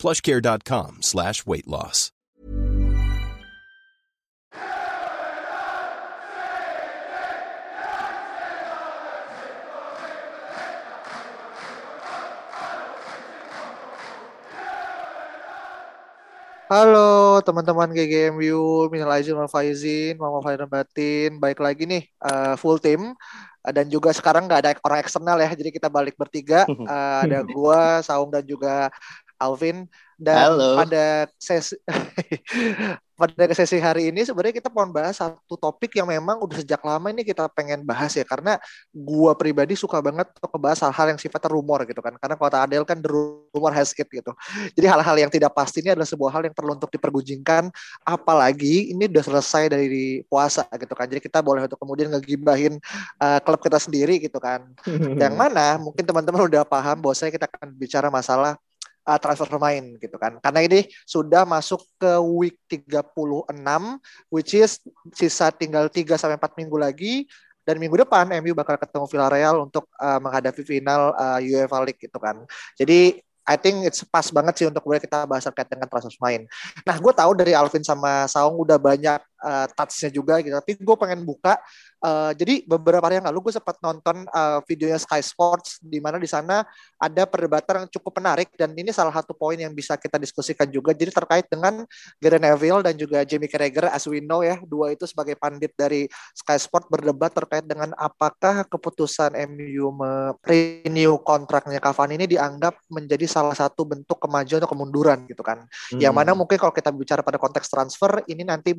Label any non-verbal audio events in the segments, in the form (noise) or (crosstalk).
plushcare.com slash weight loss. Halo teman-teman GGMU, minal aizin wal faizin, mama faizin batin. Baik lagi nih uh, full tim uh, dan juga sekarang nggak ada orang eksternal ya, jadi kita balik bertiga. Uh, (laughs) ada gua, Saung dan juga Alvin. Dan Halo. pada sesi (laughs) pada sesi hari ini sebenarnya kita mau bahas satu topik yang memang udah sejak lama ini kita pengen bahas ya karena gua pribadi suka banget untuk ngebahas hal-hal yang sifatnya rumor gitu kan karena kata Adel kan the rumor has it gitu jadi hal-hal yang tidak pasti ini adalah sebuah hal yang perlu untuk diperguncingkan apalagi ini udah selesai dari puasa gitu kan jadi kita boleh untuk kemudian ngegibahin uh, klub kita sendiri gitu kan (laughs) yang mana mungkin teman-teman udah paham bahwa saya kita akan bicara masalah uh, transfer pemain gitu kan. Karena ini sudah masuk ke week 36 which is sisa tinggal 3 sampai 4 minggu lagi dan minggu depan MU bakal ketemu Villarreal untuk uh, menghadapi final uh, UEFA League gitu kan. Jadi I think it's pas banget sih untuk boleh kita bahas terkait dengan transfer pemain. Nah, gue tahu dari Alvin sama Saung udah banyak uh, touch-nya juga gitu. Tapi gue pengen buka. Uh, jadi beberapa hari yang lalu gue sempat nonton uh, videonya Sky Sports di mana di sana ada perdebatan yang cukup menarik dan ini salah satu poin yang bisa kita diskusikan juga. Jadi terkait dengan Gary Neville dan juga Jamie Carragher as we know ya, dua itu sebagai pandit dari Sky Sport berdebat terkait dengan apakah keputusan MU renew kontraknya Cavani ini dianggap menjadi salah satu bentuk kemajuan atau kemunduran gitu kan. Hmm. Yang mana mungkin kalau kita bicara pada konteks transfer ini nanti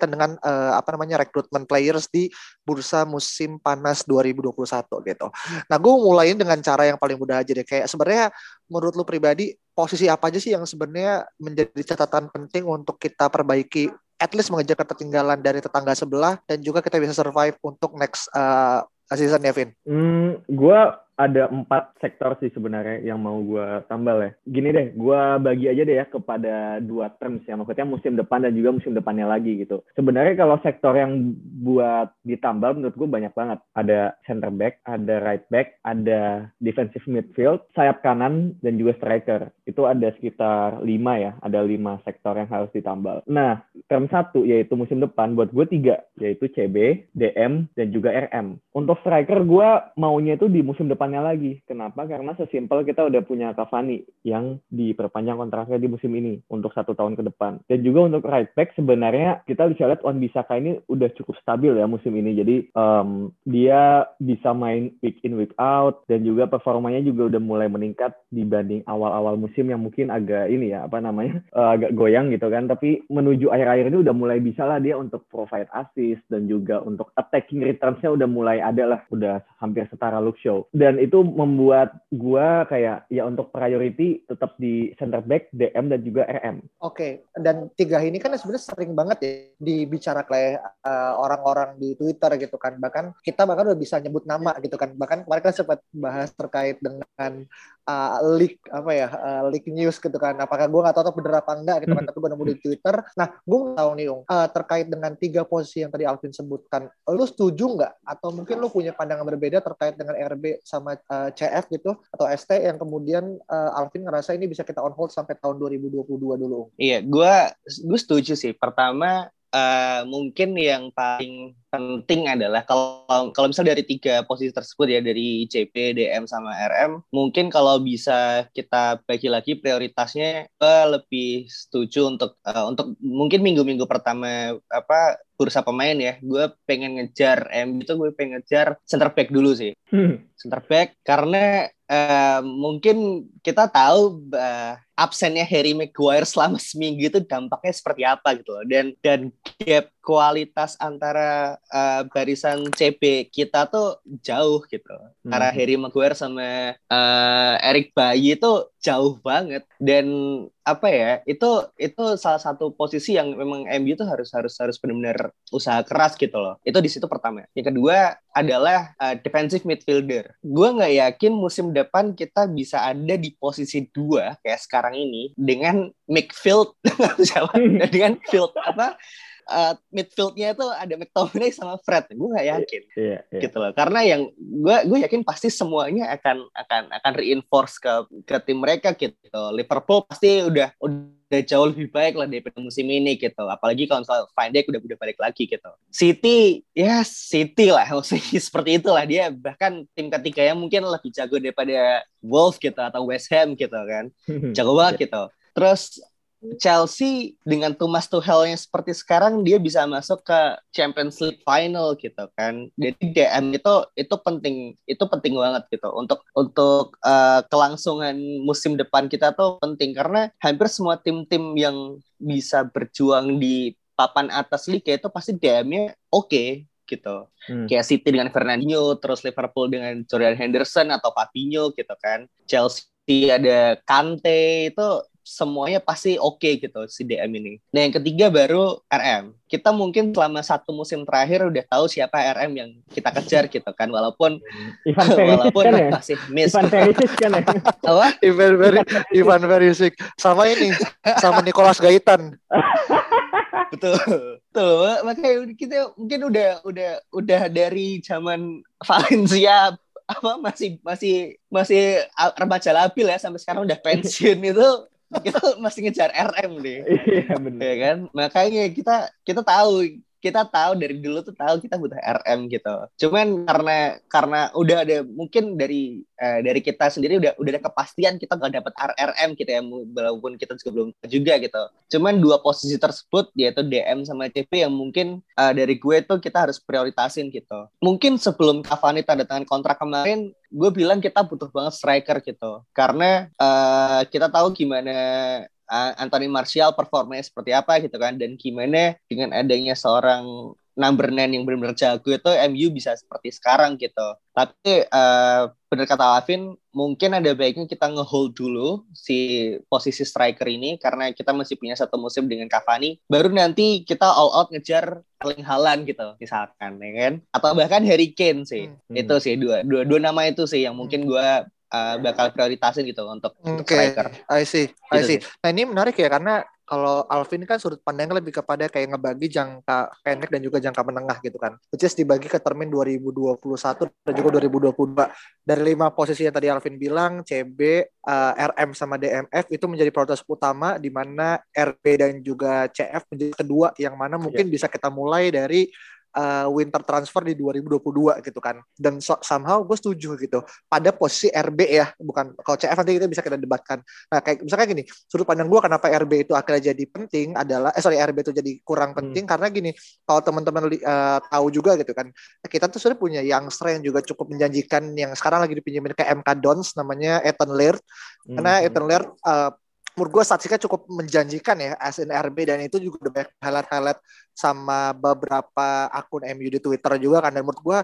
berkaitan dengan uh, apa namanya rekrutmen players di bursa musim panas 2021 gitu. Nah, gue mulai dengan cara yang paling mudah aja deh. Kayak sebenarnya menurut lu pribadi posisi apa aja sih yang sebenarnya menjadi catatan penting untuk kita perbaiki at least mengejar ketertinggalan dari tetangga sebelah dan juga kita bisa survive untuk next uh, season ya, Vin? Hmm, gue ada empat sektor sih sebenarnya yang mau gue tambal ya. Gini deh, gue bagi aja deh ya kepada dua terms ya. Maksudnya musim depan dan juga musim depannya lagi gitu. Sebenarnya kalau sektor yang buat ditambal menurut gue banyak banget. Ada center back, ada right back, ada defensive midfield, sayap kanan, dan juga striker. Itu ada sekitar lima ya. Ada lima sektor yang harus ditambal. Nah, term satu yaitu musim depan buat gue tiga. Yaitu CB, DM, dan juga RM. Untuk striker gue maunya itu di musim depan depannya lagi. Kenapa? Karena sesimpel kita udah punya Cavani yang diperpanjang kontraknya di musim ini untuk satu tahun ke depan. Dan juga untuk right back sebenarnya kita bisa lihat Wan Bisaka ini udah cukup stabil ya musim ini. Jadi um, dia bisa main week in week out dan juga performanya juga udah mulai meningkat dibanding awal-awal musim yang mungkin agak ini ya apa namanya uh, (laughs) agak goyang gitu kan. Tapi menuju akhir-akhir ini udah mulai bisa lah dia untuk provide assist dan juga untuk attacking returns-nya udah mulai ada lah, udah hampir setara Luke Show. Dan itu membuat gua kayak ya untuk priority tetap di center back, DM dan juga RM. Oke, okay. dan tiga ini kan sebenarnya sering banget ya dibicara oleh uh, orang-orang di Twitter gitu kan. Bahkan kita bahkan udah bisa nyebut nama gitu kan. Bahkan kemarin kan sempat bahas terkait dengan uh, leak apa ya uh, leak news gitu kan. Apakah gue nggak tahu bener apa enggak gitu kan. (laughs) Tapi gue nemu di Twitter. Nah, gue tahu nih Ung, uh, terkait dengan tiga posisi yang tadi Alvin sebutkan. Lu setuju nggak? Atau mungkin lu punya pandangan berbeda terkait dengan RB sama sama uh, eh, CF gitu atau ST yang kemudian uh, Alvin ngerasa ini bisa kita on hold sampai tahun 2022 dulu. Iya, gue gue setuju sih. Pertama uh, mungkin yang paling penting adalah kalau kalau misal dari tiga posisi tersebut ya dari CP, DM sama RM, mungkin kalau bisa kita bagi lagi prioritasnya gue lebih setuju untuk uh, untuk mungkin minggu-minggu pertama apa bursa pemain ya, gue pengen ngejar M itu gue pengen ngejar center back dulu sih, hmm. center back karena uh, mungkin kita tahu uh, absennya Harry Maguire selama seminggu itu dampaknya seperti apa gitu loh dan dan gap kualitas antara uh, barisan CB kita tuh jauh gitu. Hmm. Karena Harry Maguire sama uh, Eric Bayi itu jauh banget. Dan apa ya itu itu salah satu posisi yang memang MU itu harus harus harus benar-benar usaha keras gitu loh. Itu di situ pertama. Yang kedua adalah uh, defensive midfielder. Gue nggak yakin musim depan kita bisa ada di posisi dua kayak sekarang ini dengan midfield (laughs) dengan field apa uh, midfieldnya itu ada McTominay sama Fred. Gue nggak yakin yeah, yeah. gitu loh. Karena yang gue gue yakin pasti semuanya akan akan akan reinforce ke ke tim mereka gitu. Liverpool pasti udah udah jauh lebih baik lah daripada musim ini gitu. Apalagi kalau misalnya Van Dijk udah udah balik lagi gitu. City ya City lah. (laughs) Maksudnya seperti itulah. Dia bahkan tim ketiga yang mungkin lebih jago daripada Wolves gitu atau West Ham gitu kan. (laughs) Jago banget iya. gitu. Terus Chelsea dengan Thomas Tuchel yang seperti sekarang dia bisa masuk ke Champions League final gitu kan. Jadi DM itu itu penting itu penting banget gitu untuk untuk uh, kelangsungan musim depan kita tuh penting karena hampir semua tim-tim yang bisa berjuang di papan atas liga itu pasti DM-nya oke okay, gitu. Hmm. Kayak City dengan Fernandinho, terus Liverpool dengan Jordan Henderson atau Fabinho gitu kan. Chelsea ada Kante itu semuanya pasti oke okay gitu si DM ini. Nah yang ketiga baru RM. Kita mungkin selama satu musim terakhir udah tahu siapa RM yang kita kejar gitu kan, walaupun (laughs) Ivan (laughs) walaupun kan ya? masih miss. Ivan Perisic kan ya? (laughs) Apa? Ivan Perisic, Ivan Perisic, sama ini, sama Nicolas Gaitan. betul betul makanya kita mungkin udah udah udah dari zaman Valencia apa masih masih masih remaja labil ya sampai sekarang udah pensiun itu kita masih ngejar RM nih. Iya benar. Ya kan? Makanya kita kita tahu kita tahu dari dulu tuh tahu kita butuh RM gitu. Cuman karena karena udah ada mungkin dari uh, dari kita sendiri udah udah ada kepastian kita nggak dapat RM gitu ya walaupun kita juga belum juga gitu. Cuman dua posisi tersebut yaitu DM sama CP yang mungkin uh, dari gue tuh kita harus prioritasin gitu. Mungkin sebelum Cavani tanda tangan kontrak kemarin gue bilang kita butuh banget striker gitu karena uh, kita tahu gimana Anthony Martial performanya seperti apa gitu kan dan gimana dengan adanya seorang number nine yang benar-benar jago itu MU bisa seperti sekarang gitu. Tapi uh, benar kata Alvin, mungkin ada baiknya kita ngehold dulu si posisi striker ini karena kita masih punya satu musim dengan Cavani. Baru nanti kita all out ngejar paling halan gitu misalkan ya kan atau bahkan Harry Kane sih hmm. itu sih dua, dua dua nama itu sih yang mungkin gue uh, bakal prioritasin gitu untuk, okay. untuk striker. I see, I gitu see. Nah ini menarik ya karena kalau Alvin kan sudut pandangnya lebih kepada kayak ngebagi jangka pendek dan juga jangka menengah gitu kan. Which is dibagi ke termin 2021 dan juga 2022. Dari lima posisi yang tadi Alvin bilang, CB, uh, eh, RM sama DMF itu menjadi prioritas utama di mana RP dan juga CF menjadi kedua yang mana mungkin yeah. bisa kita mulai dari uh, winter transfer di 2022 gitu kan. Dan so, somehow gue setuju gitu. Pada posisi RB ya, bukan kalau CF nanti kita bisa kita debatkan. Nah kayak misalnya gini, sudut pandang gue kenapa RB itu akhirnya jadi penting adalah, eh sorry RB itu jadi kurang penting hmm. karena gini, kalau teman-teman uh, tahu juga gitu kan, kita tuh sudah punya yang yang juga cukup menjanjikan yang sekarang lagi dipinjemin ke MK Dons namanya Ethan Laird. Karena hmm. Ethan Laird uh, menurut gue statistiknya cukup menjanjikan ya SNRB dan itu juga udah banyak highlight-highlight sama beberapa akun MU di Twitter juga kan. Dan menurut gue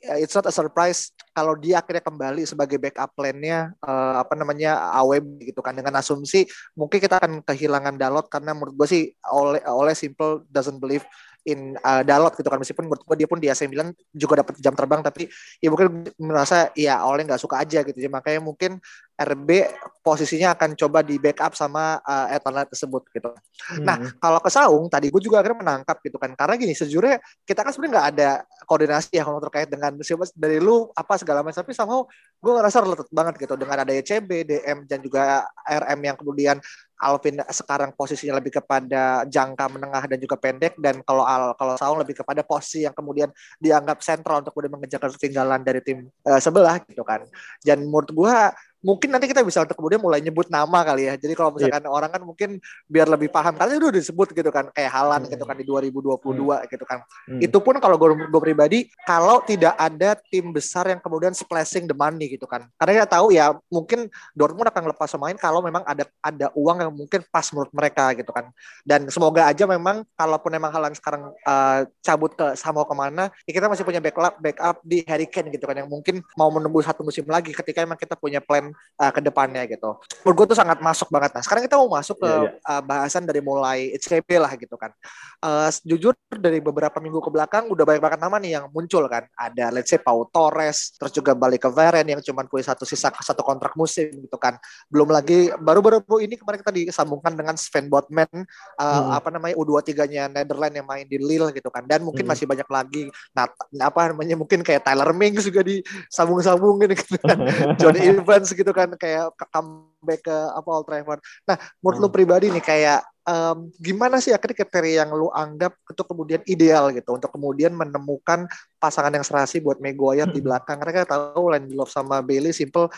ya, it's not a surprise kalau dia akhirnya kembali sebagai backup plan-nya uh, apa namanya AWB gitu kan. Dengan asumsi mungkin kita akan kehilangan Dalot karena menurut gue sih oleh oleh simple doesn't believe in uh, Dalot gitu kan meskipun menurut gue dia pun di AC Milan juga dapat jam terbang tapi ya mungkin merasa ya oleh nggak suka aja gitu ya makanya mungkin RB posisinya akan coba di backup sama uh, Eternal tersebut gitu. Hmm. Nah kalau ke Saung tadi gue juga akhirnya menangkap gitu kan karena gini sejujurnya kita kan sebenarnya nggak ada koordinasi ya kalau terkait dengan siapa dari lu apa segala macam tapi sama gue ngerasa related banget gitu dengan ada CB, DM dan juga RM yang kemudian Alvin sekarang posisinya lebih kepada jangka menengah dan juga pendek dan kalau Al kalau Saung lebih kepada posisi yang kemudian dianggap sentral untuk kemudian mengejar ketertinggalan dari tim uh, sebelah gitu kan. Dan menurut gue mungkin nanti kita bisa untuk kemudian mulai nyebut nama kali ya. Jadi kalau misalkan yeah. orang kan mungkin biar lebih paham karena itu udah disebut gitu kan kayak Halan hmm. gitu kan di 2022 hmm. gitu kan. Hmm. Itu pun kalau gue, gue pribadi kalau tidak ada tim besar yang kemudian splashing the money gitu kan. Karena kita tahu ya mungkin Dortmund akan lepas pemain kalau memang ada ada uang yang mungkin pas menurut mereka gitu kan. Dan semoga aja memang kalaupun memang Halan sekarang uh, cabut ke sama ke mana, ya kita masih punya backup backup di Harry Kane gitu kan yang mungkin mau menembus satu musim lagi ketika emang kita punya plan uh, ke depannya gitu. Menurut gue tuh sangat masuk banget. Nah sekarang kita mau masuk ke yeah, yeah. Uh, bahasan dari mulai CP lah gitu kan. Uh, jujur dari beberapa minggu ke belakang udah banyak banget nama nih yang muncul kan. Ada let's say Pau Torres, terus juga balik ke Varen yang cuma punya satu sisa satu kontrak musim gitu kan. Belum lagi baru-baru ini kemarin kita disambungkan dengan Sven Botman uh, hmm. apa namanya U23-nya Netherlands yang main di Lille gitu kan. Dan mungkin hmm. masih banyak lagi nah apa namanya mungkin kayak Tyler Mings juga disambung-sambungin gitu kan. (laughs) Johnny Evans gitu kan kayak comeback ke apa Old Trafford. Nah, menurut hmm. lu pribadi nih kayak um, gimana sih akhirnya kriteria yang lu anggap itu kemudian ideal gitu untuk kemudian menemukan pasangan yang serasi buat Maguire di hmm. belakang karena kita tahu Lindelof sama Bailey simple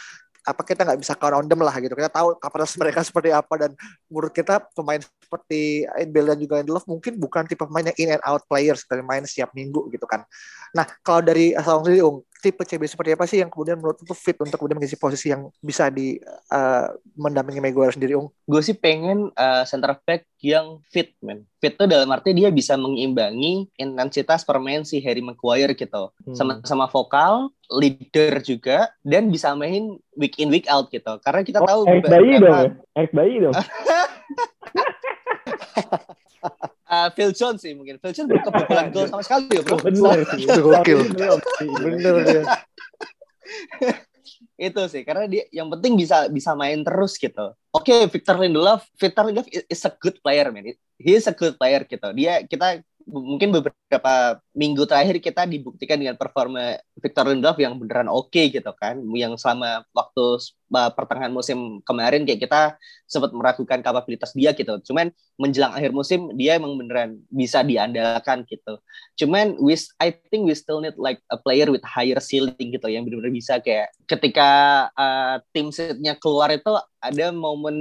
apa kita nggak bisa count on them lah gitu kita tahu kapasitas mereka (laughs) seperti apa dan menurut kita pemain seperti Bale dan juga Lindelof mungkin bukan tipe pemain yang in and out players dari main setiap minggu gitu kan nah kalau dari asal sendiri Ung tipe CB seperti apa sih yang kemudian menurut itu fit untuk kemudian mengisi posisi yang bisa di uh, mendampingi Maguire sendiri Ung? Gue sih pengen uh, center back yang fit man fit tuh dalam arti dia bisa mengimbangi intensitas permain si Harry Maguire gitu. Hmm. sama-sama vokal leader juga dan bisa main week in week out gitu. Karena kita oh, tahu Eric Bayi dong ya? Eric Bayi dong (laughs) uh, Phil Jones sih mungkin. Phil Jones belum kebobolan gol sama sekali ya, Bro. Benar sih. Itu gokil. Benar dia. (laughs) itu sih karena dia yang penting bisa bisa main terus gitu. Oke, okay, Victor Lindelof, Victor Lindelof is a good player man. He is a good player gitu. Dia kita mungkin beberapa minggu terakhir kita dibuktikan dengan performa Victor Lindelof yang beneran oke okay gitu kan. Yang selama waktu pertengahan musim kemarin kayak kita sempat meragukan kapabilitas dia gitu. Cuman menjelang akhir musim dia emang beneran bisa diandalkan gitu. Cuman we I think we still need like a player with higher ceiling gitu yang benar-benar bisa kayak ketika uh, tim setnya keluar itu ada momen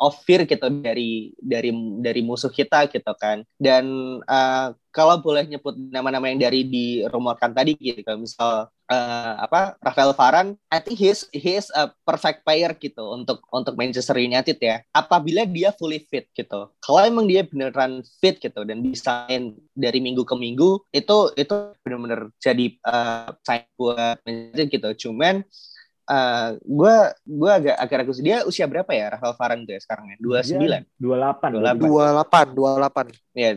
of fear gitu dari dari dari musuh kita gitu kan. Dan uh, kalau boleh nyebut nama-nama yang dari dirumorkan tadi gitu misal uh, apa Rafael Varane I think he is he is a perfect player gitu untuk untuk Manchester United ya. Apabila dia fully fit gitu kalau emang dia beneran fit gitu dan bisa main dari minggu ke minggu itu itu benar-benar jadi uh, buat Manchester gitu. Cuman gue uh, gue agak agak ragu dia usia berapa ya Rafael Varane tuh ya sekarang ya? dua sembilan? Dua delapan dua delapan. Dua delapan ya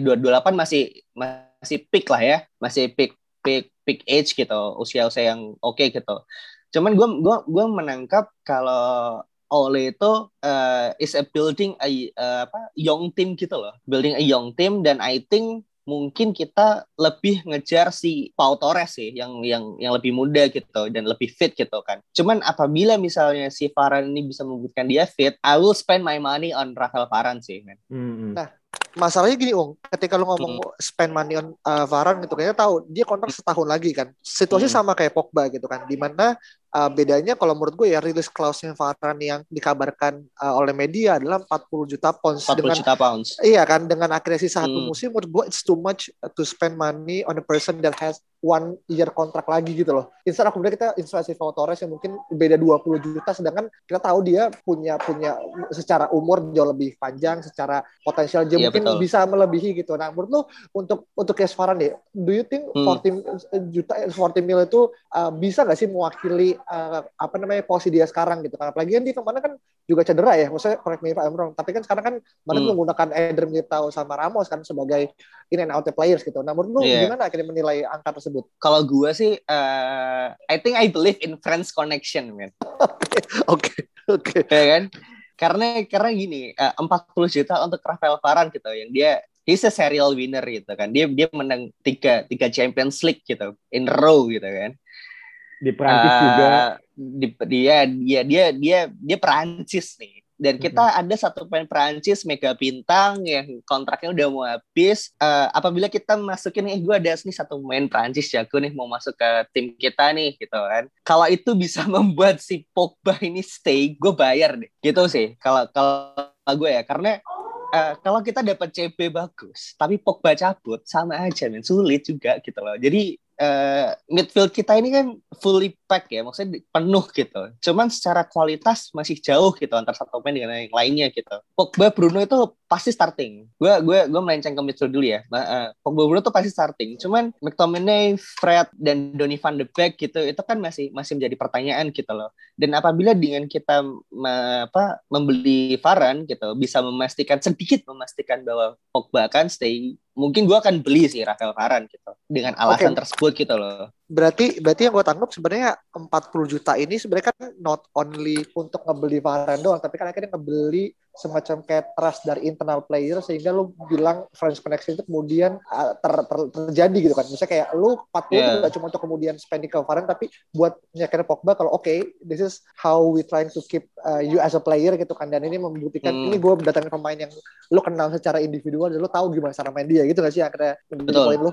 dua dua delapan masih masih peak lah ya. Masih peak peak peak age gitu. Usia usia yang oke okay gitu. Cuman gue gue gue menangkap kalau Ole itu uh, is a building a uh, apa young team gitu loh. Building a young team dan I think mungkin kita lebih ngejar si Pau Torres sih yang yang yang lebih muda gitu dan lebih fit gitu kan. Cuman apabila misalnya si Varane ini bisa membuktikan dia fit, I will spend my money on Rafael Varane sih, man. Hmm. Nah, masalahnya gini Ung, ketika lu ngomong hmm. spend money on uh, Varane gitu kayaknya tahu dia kontrak setahun lagi kan. Situasi hmm. sama kayak Pogba gitu kan. Di mana uh, bedanya kalau menurut gue ya rilis clause-nya Varane yang dikabarkan uh, oleh media adalah 40 juta pounds 40 dengan juta pounds. Iya kan dengan akhirnya sisa satu hmm. musim menurut gue it's too much to spend money on a person that has one year kontrak lagi gitu loh. Instead kemudian kita investasi Pau Torres yang mungkin beda 20 juta sedangkan kita tahu dia punya punya secara umur jauh lebih panjang, secara potensial dia iya, mungkin betul. bisa melebihi gitu. Nah, menurut lu untuk untuk Kes Varane, do you think hmm. 40 juta 40 mil itu uh, bisa nggak sih mewakili uh, apa namanya posisi dia sekarang gitu kan. Apalagi kan di ke mana kan juga cedera ya maksudnya correct me if I'm wrong tapi kan sekarang kan mana hmm. menggunakan Eder Militao sama Ramos kan sebagai in and out players gitu. Nah menurut lu yeah. gimana akhirnya menilai angka tersebut? Kalau gue sih uh, I think I believe in friends connection man (laughs) oke oke. Ya kan? Karena karena gini uh, 40 juta untuk Rafael Varane gitu yang dia he's a serial winner gitu kan. Dia dia menang tiga tiga Champions League gitu in row gitu kan di Perancis uh, juga. di, dia dia dia dia dia Perancis nih. Dan kita hmm. ada satu pemain Prancis mega bintang yang kontraknya udah mau habis. Uh, apabila kita masukin eh gue ada nih satu pemain Prancis jago nih mau masuk ke tim kita nih gitu kan. Kalau itu bisa (laughs) membuat si Pogba ini stay gue bayar deh. Gitu sih kalau kalau gue ya. Karena uh, kalau kita dapat CP bagus tapi Pogba cabut sama aja men. Sulit juga gitu loh. Jadi uh, midfield kita ini kan fully pack ya, maksudnya penuh gitu. Cuman secara kualitas masih jauh gitu antar satu pemain dengan yang lainnya gitu. Pogba Bruno itu pasti starting. Gue gue gue melenceng ke midfield dulu ya. Uh, Pogba Bruno tuh pasti starting. Cuman McTominay, Fred dan Donny van de Beek gitu itu kan masih masih menjadi pertanyaan gitu loh. Dan apabila dengan kita me, apa membeli Varane gitu bisa memastikan sedikit memastikan bahwa Pogba akan stay mungkin gue akan beli sih Rafael Varane gitu dengan alasan okay. tersebut gitu loh. Berarti berarti yang gue tangkap sebenarnya 40 juta ini sebenarnya kan not only untuk ngebeli Varane doang, tapi kan akhirnya ngebeli semacam kayak trust dari internal player sehingga lu bilang French connection itu kemudian uh, ter, ter, terjadi gitu kan. Misalnya kayak lu 40 yeah. itu gak cuma untuk kemudian spending ke Varane tapi buat nyakirin Pogba kalau oke okay, this is how we trying to keep uh, you as a player gitu kan dan ini membuktikan hmm. ini gue mendatangkan pemain yang lu kenal secara individual dan lu tahu gimana cara main dia gitu gak sih akhirnya Betul. poin lu.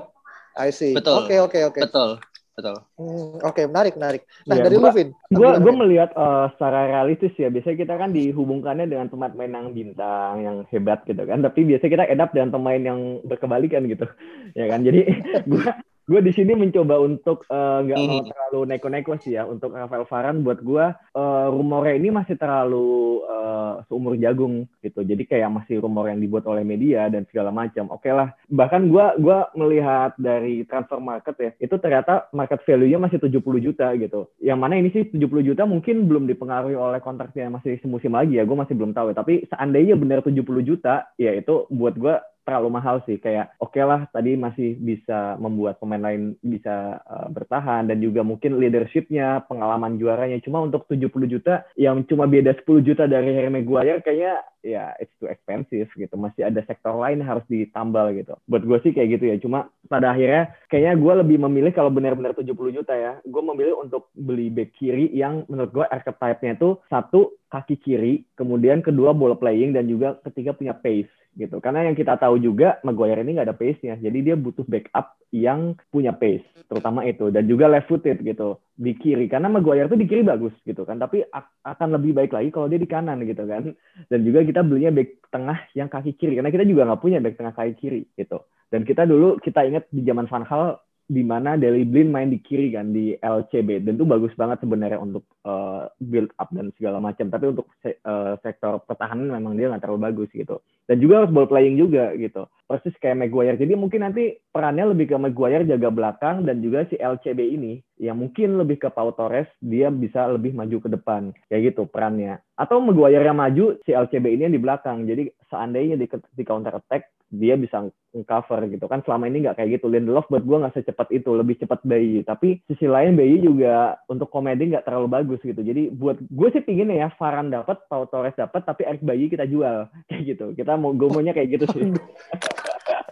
I see. Betul. Oke okay, oke okay, oke. Okay. Betul betul. Hmm, Oke, okay, menarik, menarik. Nah, ya, dari gua, Luvin. Gue gue melihat uh, secara realistis ya. Biasanya kita kan dihubungkannya dengan pemain-pemain yang bintang, yang hebat gitu kan. Tapi biasanya kita edap dengan pemain yang berkebalikan gitu. (laughs) ya kan. Jadi (laughs) gue gue di sini mencoba untuk eh, nggak uh, mau hmm. terlalu neko-neko sih ya untuk Rafael Varane. Buat gue uh, rumornya ini masih terlalu uh, seumur jagung gitu. Jadi kayak masih rumor yang dibuat oleh media dan segala macam. Oke okay lah. Bahkan gue gua melihat dari transfer market ya itu ternyata market value-nya masih 70 juta gitu. Yang mana ini sih 70 juta mungkin belum dipengaruhi oleh kontraknya masih semusim lagi ya gue masih belum tahu ya. Tapi seandainya benar 70 juta ya itu buat gue terlalu mahal sih. Kayak oke okay lah tadi masih bisa membuat pemain lain bisa uh, bertahan dan juga mungkin leadershipnya pengalaman juaranya. Cuma untuk 70 juta yang cuma beda 10 juta dari Harry Maguire kayaknya ya it's too expensive gitu. Masih ada sektor lain harus ditambal gitu. Buat gue sih kayak gitu ya. Cuma pada akhirnya kayaknya gue lebih memilih kalau benar-benar 70 juta ya gue memilih untuk beli back kiri yang menurut gue archetype-nya itu satu kaki kiri kemudian kedua ball playing dan juga ketiga punya pace gitu. Karena yang kita tahu juga Maguire ini nggak ada pace-nya. Jadi dia butuh backup yang punya pace terutama itu. Dan juga left footed gitu di kiri. Karena Maguire tuh di kiri bagus gitu kan. Tapi akan lebih baik lagi kalau dia di kanan gitu kan. Dan juga kita belinya back tengah yang kaki kiri. Karena kita juga nggak punya back tengah kaki kiri gitu. Dan kita dulu kita ingat di zaman Van Hal di mana Deli Blind main di kiri kan di LCB dan itu bagus banget sebenarnya untuk uh, build up dan segala macam. Tapi untuk se uh, sektor pertahanan memang dia nggak terlalu bagus gitu. Dan juga harus ball playing juga gitu. Persis kayak Maguire. Jadi mungkin nanti perannya lebih ke Maguire jaga belakang dan juga si LCB ini yang mungkin lebih ke Pau Torres dia bisa lebih maju ke depan. Kayak gitu perannya. Atau Maguire yang maju si LCB ini yang di belakang. Jadi seandainya di, di counter attack dia bisa cover gitu. Kan selama ini nggak kayak gitu. Lindelof buat gue nggak secepat itu lebih cepat Bayi. Tapi sisi lain Bayi juga untuk komedi nggak terlalu bagus gitu. Jadi buat gue sih pingin ya Varan dapat Pau Torres dapat tapi Eric Bayi kita jual. (laughs) Kayak gitu. Kita mau gue kayak gitu sih (laughs)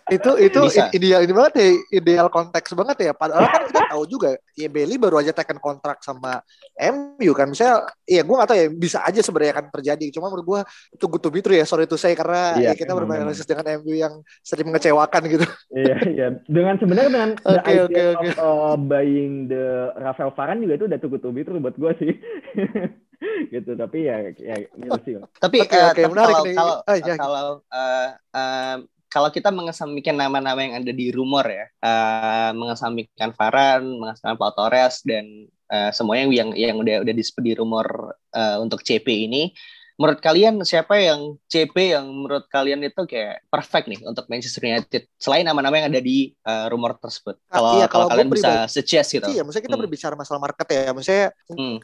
itu (laughs) itu Bisa. ideal ini banget ya ideal konteks banget ya padahal kan kita tahu juga ya Bailey baru aja tekan kontrak sama MU kan misalnya ya gue gak tahu ya bisa aja sebenarnya akan terjadi cuma menurut gue itu good to be true ya sorry to say karena iya, ya kita bermain analisis dengan MU yang sering mengecewakan gitu iya iya dengan sebenarnya dengan (laughs) okay, the okay, okay. of uh, buying the Rafael Varane juga itu udah too good to be true buat gue sih (laughs) gitu tapi ya ya gitu sih tapi okay, uh, okay, menarik kalau nih. kalau oh, ya. kalau uh, uh, kalau kita mengesampingkan nama-nama yang ada di rumor ya, uh, mengesampingkan Varan, mengesampingkan Pau Torres dan uh, semuanya yang yang udah udah di rumor uh, untuk CP ini, menurut kalian siapa yang CP yang menurut kalian itu kayak perfect nih untuk Manchester United? Selain nama-nama yang ada di uh, rumor tersebut? Ah, kalau iya, kalau, kalau kalian bisa suggest gitu. Iya, maksudnya kita hmm. berbicara masalah market ya, maksudnya hmm.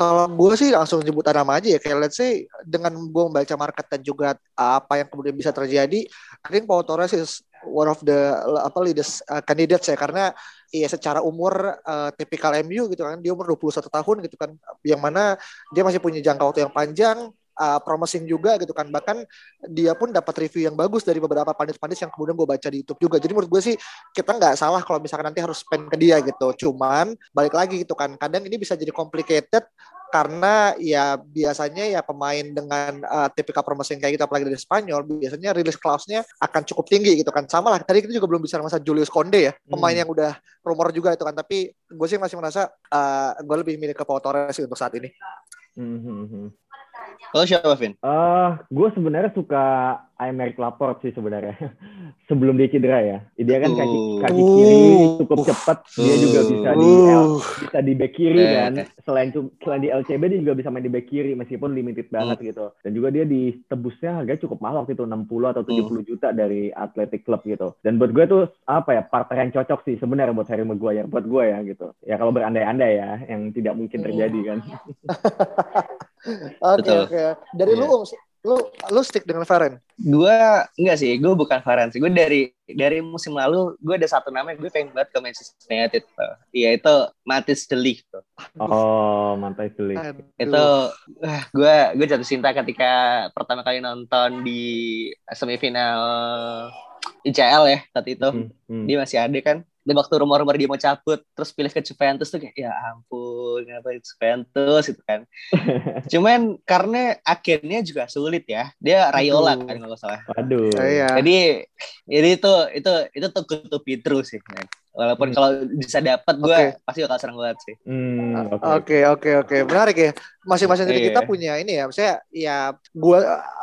kalau gue sih langsung nyebut nama aja ya. Kayak let's say dengan gue membaca market dan juga apa yang kemudian bisa terjadi I think Pau Torres is one of the apa leaders uh, candidates ya. Karena ya secara umur uh, tipikal MU gitu kan. Dia umur 21 tahun gitu kan. Yang mana dia masih punya jangka waktu yang panjang uh, promising juga gitu kan bahkan dia pun dapat review yang bagus dari beberapa pandit-pandit yang kemudian gue baca di YouTube juga jadi menurut gue sih kita nggak salah kalau misalkan nanti harus spend ke dia gitu cuman balik lagi gitu kan kadang ini bisa jadi complicated karena ya biasanya ya pemain dengan uh, tipikal promosi kayak gitu apalagi dari Spanyol biasanya rilis clause-nya akan cukup tinggi gitu kan sama lah tadi kita juga belum bisa masa Julius Conde ya pemain hmm. yang udah rumor juga itu kan tapi gue sih masih merasa uh, gue lebih milih ke Pau Torres sih untuk saat ini. Hmm. hmm, hmm. Kalau siapa, Vin? Uh, eh, gue sebenarnya suka Aymeric Laporte sih sebenarnya. (laughs) Sebelum dia cedera ya. Dia kan kaki, uh. kaki kiri cukup cepat. Dia juga bisa di L, uh. bisa di back kiri eh, kan. Selain selain di LCB dia juga bisa main di back kiri meskipun limited banget uh. gitu. Dan juga dia ditebusnya harganya cukup mahal waktu itu 60 atau 70 uh. juta dari Athletic Club gitu. Dan buat gue tuh apa ya partner yang cocok sih sebenarnya buat Harry Maguire buat gue ya gitu. Ya kalau berandai-andai ya yang tidak mungkin terjadi kan. (laughs) Oke oke. Dari yeah. lu lu lu stick dengan Varen? Gue enggak sih, gue bukan Varen sih. Gue dari dari musim lalu gue ada satu nama gue pengen banget ke Manchester United. Iya itu Matis Delik tuh. Oh, Matis Delik. Itu gue gue jatuh cinta ketika pertama kali nonton di semifinal ICL ya saat itu. Hmm, hmm. Dia masih ada kan dan waktu rumor-rumor dia mau cabut terus pilih ke Juventus tuh kayak ya ampun ngapain Juventus itu kan (laughs) cuman karena akhirnya juga sulit ya dia Rayola Aduh. kan kalau salah Aduh. Iya. jadi jadi itu itu itu tuh to be true sih Walaupun hmm. kalau bisa dapat gue okay. pasti bakal serang banget sih. Hmm, oke oke oke menarik ya. Masing-masing dari yeah. kita punya ini ya. Maksudnya ya gue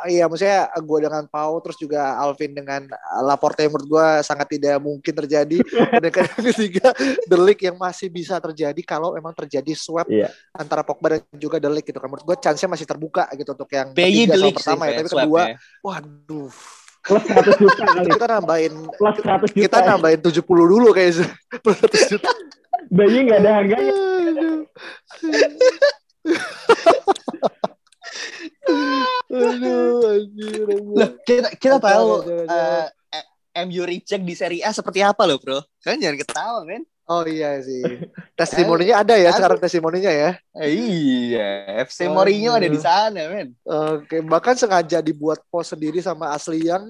ya maksudnya gue dengan Pau terus juga Alvin dengan Laporte menurut gue sangat tidak mungkin terjadi. (laughs) Dan ketiga Delik yang masih bisa terjadi kalau memang terjadi swap yeah. antara Pogba dan juga Delik gitu kan. Menurut gue chance-nya masih terbuka gitu untuk yang ketiga sama pertama ya. Tapi kedua, ya. waduh plus 100 juta kali. Kita nambahin plus 100 juta. Kita nambahin 70 dulu kayaknya. (laughs) Plus 100 juta. Bayi nggak ada harganya. Aduh, anjir, Loh, kita kita tahu uh, MU reject di Serie A seperti apa loh, Bro? Kan jangan ketawa, men. Oh iya sih. (laughs) Testimoninya ada ya sekarang testimoninya ya. Iya, FC oh, Mourinho ada di sana, men. Oke, bahkan sengaja dibuat post sendiri sama asli yang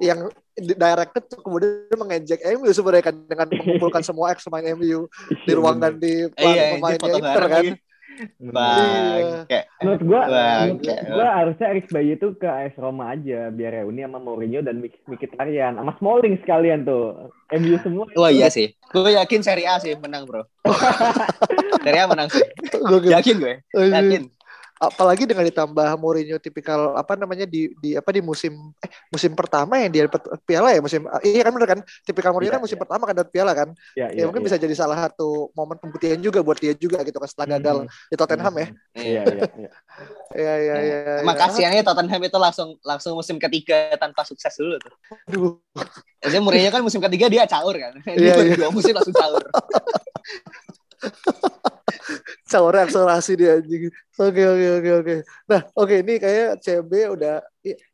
yang directed kemudian mengejek MU sebenarnya kan dengan mengumpulkan (laughs) semua ex pemain MU di ruangan di iya, pemainnya Inter kan. Bang, iya. menurut gua, menurut gua harusnya Erik Bayi itu ke AS Roma aja biar reuni sama Mourinho dan Mkhitaryan sama Smalling sekalian tuh. MU semua. Wah oh, iya sih. Gue yakin Serie A sih menang, Bro. (laughs) Serie A menang sih. yakin gue. Oh, iya. Yakin apalagi dengan ditambah Mourinho tipikal apa namanya di di apa di musim eh musim pertama yang dia dapat piala ya musim iya kan benar kan? Tipikal Mourinho yeah, kan musim yeah. pertama kan dapat piala kan? Yeah, yeah, ya mungkin yeah. bisa jadi salah satu momen pembuktian juga buat dia juga gitu kan setelah gagal mm -hmm. di Tottenham ya. (laughs) Iya iya iya. Iya iya iya makasihnya Tottenham itu langsung langsung musim ketiga tanpa sukses dulu tuh. Aduh. (laughs) Jadi Mourinho kan musim ketiga dia caur kan? Dia yeah. dua musim langsung caur (laughs) caur akselerasi dia anjing. Oke oke oke oke. Nah oke okay, ini kayak CB udah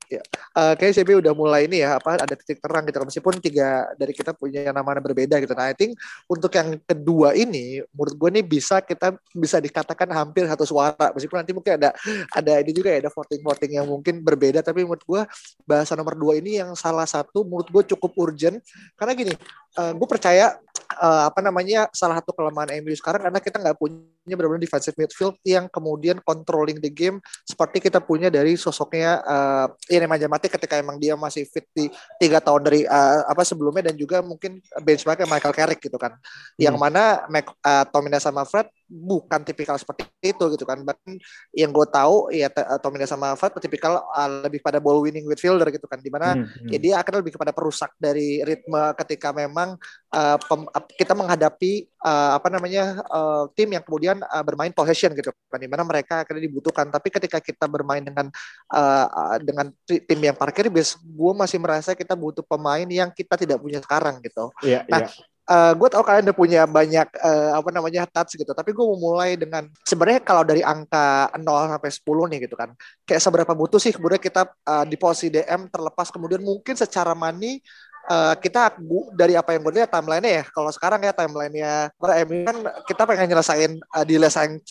ya, uh, kayak CB udah mulai ini ya apa ada titik terang gitu meskipun tiga dari kita punya nama berbeda gitu. Nah I think untuk yang kedua ini menurut gue nih bisa kita bisa dikatakan hampir satu suara meskipun nanti mungkin ada ada ini juga ya ada voting voting yang mungkin berbeda tapi menurut gue bahasa nomor dua ini yang salah satu menurut gue cukup urgent karena gini uh, gue percaya uh, apa namanya salah satu kelemahan MU sekarang karena kita nggak punya benar-benar defensive midfield yang kemudian controlling the game seperti kita punya dari sosoknya uh, ini Mati ketika emang dia masih fit di tiga tahun dari uh, apa sebelumnya dan juga mungkin benchmarknya Michael Carrick gitu kan hmm. yang mana uh, Tomina sama Fred bukan tipikal seperti itu gitu kan. Bahkan yang gue tahu ya Tomina sama Fred tipikal uh, lebih pada ball winning midfielder gitu kan. Di mana hmm, hmm. ya dia akan lebih kepada perusak dari ritme ketika memang uh, pem, kita menghadapi uh, apa namanya uh, tim yang kemudian uh, bermain possession gitu kan. Di mana mereka akan dibutuhkan. Tapi ketika kita bermain dengan uh, dengan tim yang parkir base gue masih merasa kita butuh pemain yang kita tidak punya sekarang gitu. Yeah, nah yeah. Uh, gue tau kalian udah punya banyak uh, apa namanya touch gitu. Tapi gue mau mulai dengan sebenarnya kalau dari angka 0 sampai 10 nih gitu kan kayak seberapa butuh sih kemudian kita uh, di posisi DM terlepas kemudian mungkin secara money uh, kita dari apa yang gue lihat timelinenya ya kalau sekarang ya timelinenya MU kan kita pengen nyelesain uh, di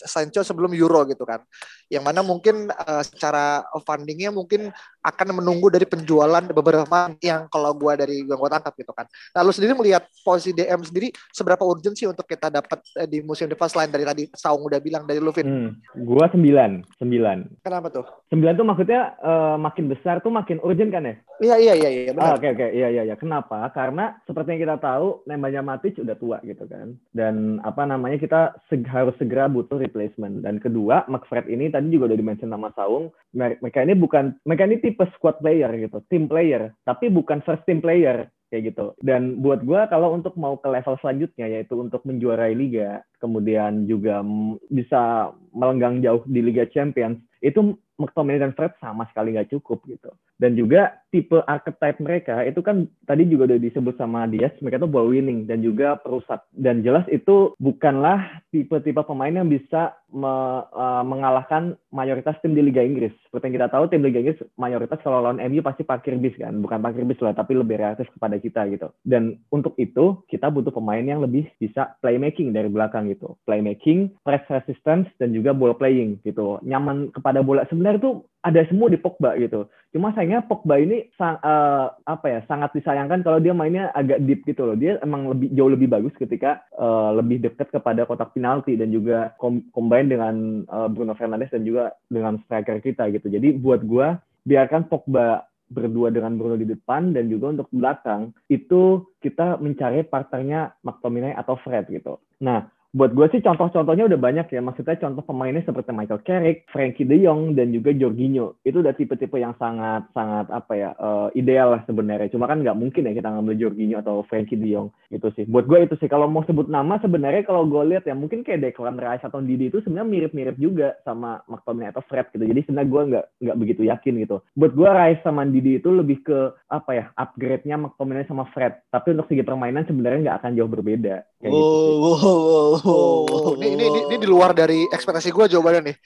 Sancho sebelum Euro gitu kan. Yang mana mungkin uh, secara fundingnya mungkin akan menunggu dari penjualan beberapa yang kalau gue dari yang gue tangkap gitu kan. Nah lu sendiri melihat posisi DM sendiri seberapa urgent sih untuk kita dapat uh, di musim depan selain dari tadi Saung udah bilang dari Luvin hmm, gue sembilan sembilan. Kenapa tuh? Sembilan tuh maksudnya uh, makin besar tuh makin urgent kan ya? Iya iya iya iya benar. Oke oke. Iya iya iya. Kenapa? Karena seperti yang kita tahu namanya Matic udah tua gitu kan. Dan apa namanya kita seg harus segera butuh replacement. Dan kedua McFred ini tadi juga udah dimention nama Saung. Mereka ini bukan mereka ini tipe squad player gitu team player tapi bukan first team player kayak gitu. Dan buat gue kalau untuk mau ke level selanjutnya yaitu untuk menjuarai liga kemudian juga bisa melenggang jauh di Liga Champions itu McTominay dan Fred sama sekali nggak cukup gitu. Dan juga tipe archetype mereka itu kan tadi juga udah disebut sama Diaz, mereka tuh ball winning dan juga perusak. Dan jelas itu bukanlah tipe-tipe pemain yang bisa me, uh, mengalahkan mayoritas tim di Liga Inggris. Seperti yang kita tahu tim Liga Inggris mayoritas kalau lawan MU pasti parkir bis kan, bukan parkir bis lah, tapi lebih reaktif kepada kita gitu. Dan untuk itu kita butuh pemain yang lebih bisa playmaking dari belakang gitu. Playmaking, press resistance dan juga ball playing gitu. Nyaman kepada bola sebenarnya sebenarnya tuh ada semua di Pogba gitu. Cuma sayangnya Pogba ini sang, uh, apa ya sangat disayangkan kalau dia mainnya agak deep gitu loh. Dia emang lebih jauh lebih bagus ketika uh, lebih dekat kepada kotak penalti dan juga combine dengan uh, Bruno Fernandes dan juga dengan striker kita gitu. Jadi buat gua biarkan Pogba berdua dengan Bruno di depan dan juga untuk belakang itu kita mencari partnernya McTominay atau Fred gitu. Nah, buat gue sih contoh-contohnya udah banyak ya. Maksudnya contoh pemainnya seperti Michael Carrick, Frankie De Jong, dan juga Jorginho. Itu udah tipe-tipe yang sangat-sangat apa ya uh, ideal lah sebenarnya. Cuma kan nggak mungkin ya kita ngambil Jorginho atau Frankie De Jong itu sih. Buat gue itu sih. Kalau mau sebut nama sebenarnya kalau gue lihat ya mungkin kayak Declan Rice atau Didi itu sebenarnya mirip-mirip juga sama McTominay atau Fred gitu. Jadi sebenarnya gue nggak nggak begitu yakin gitu. Buat gue Rice sama Didi itu lebih ke apa ya upgrade-nya McTominay sama Fred. Tapi untuk segi permainan sebenarnya nggak akan jauh berbeda. Kayak oh, gitu sih. oh, oh, oh. Oh, ini, ini, ini, ini di luar dari ekspektasi gue jawabannya nih.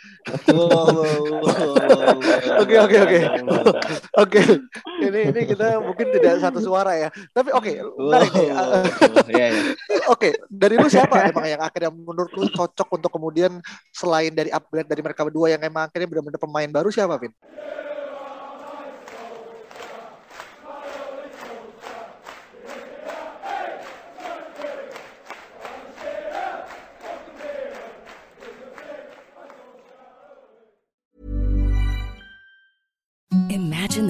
Oke, oke, oke. Oke, ini ini kita mungkin tidak satu suara ya. Tapi oke, okay. Iya, iya. Oke, dari lu siapa emang yang akhirnya menurut lu cocok untuk kemudian selain dari upgrade dari mereka berdua yang emang akhirnya benar-benar pemain baru siapa, Vin?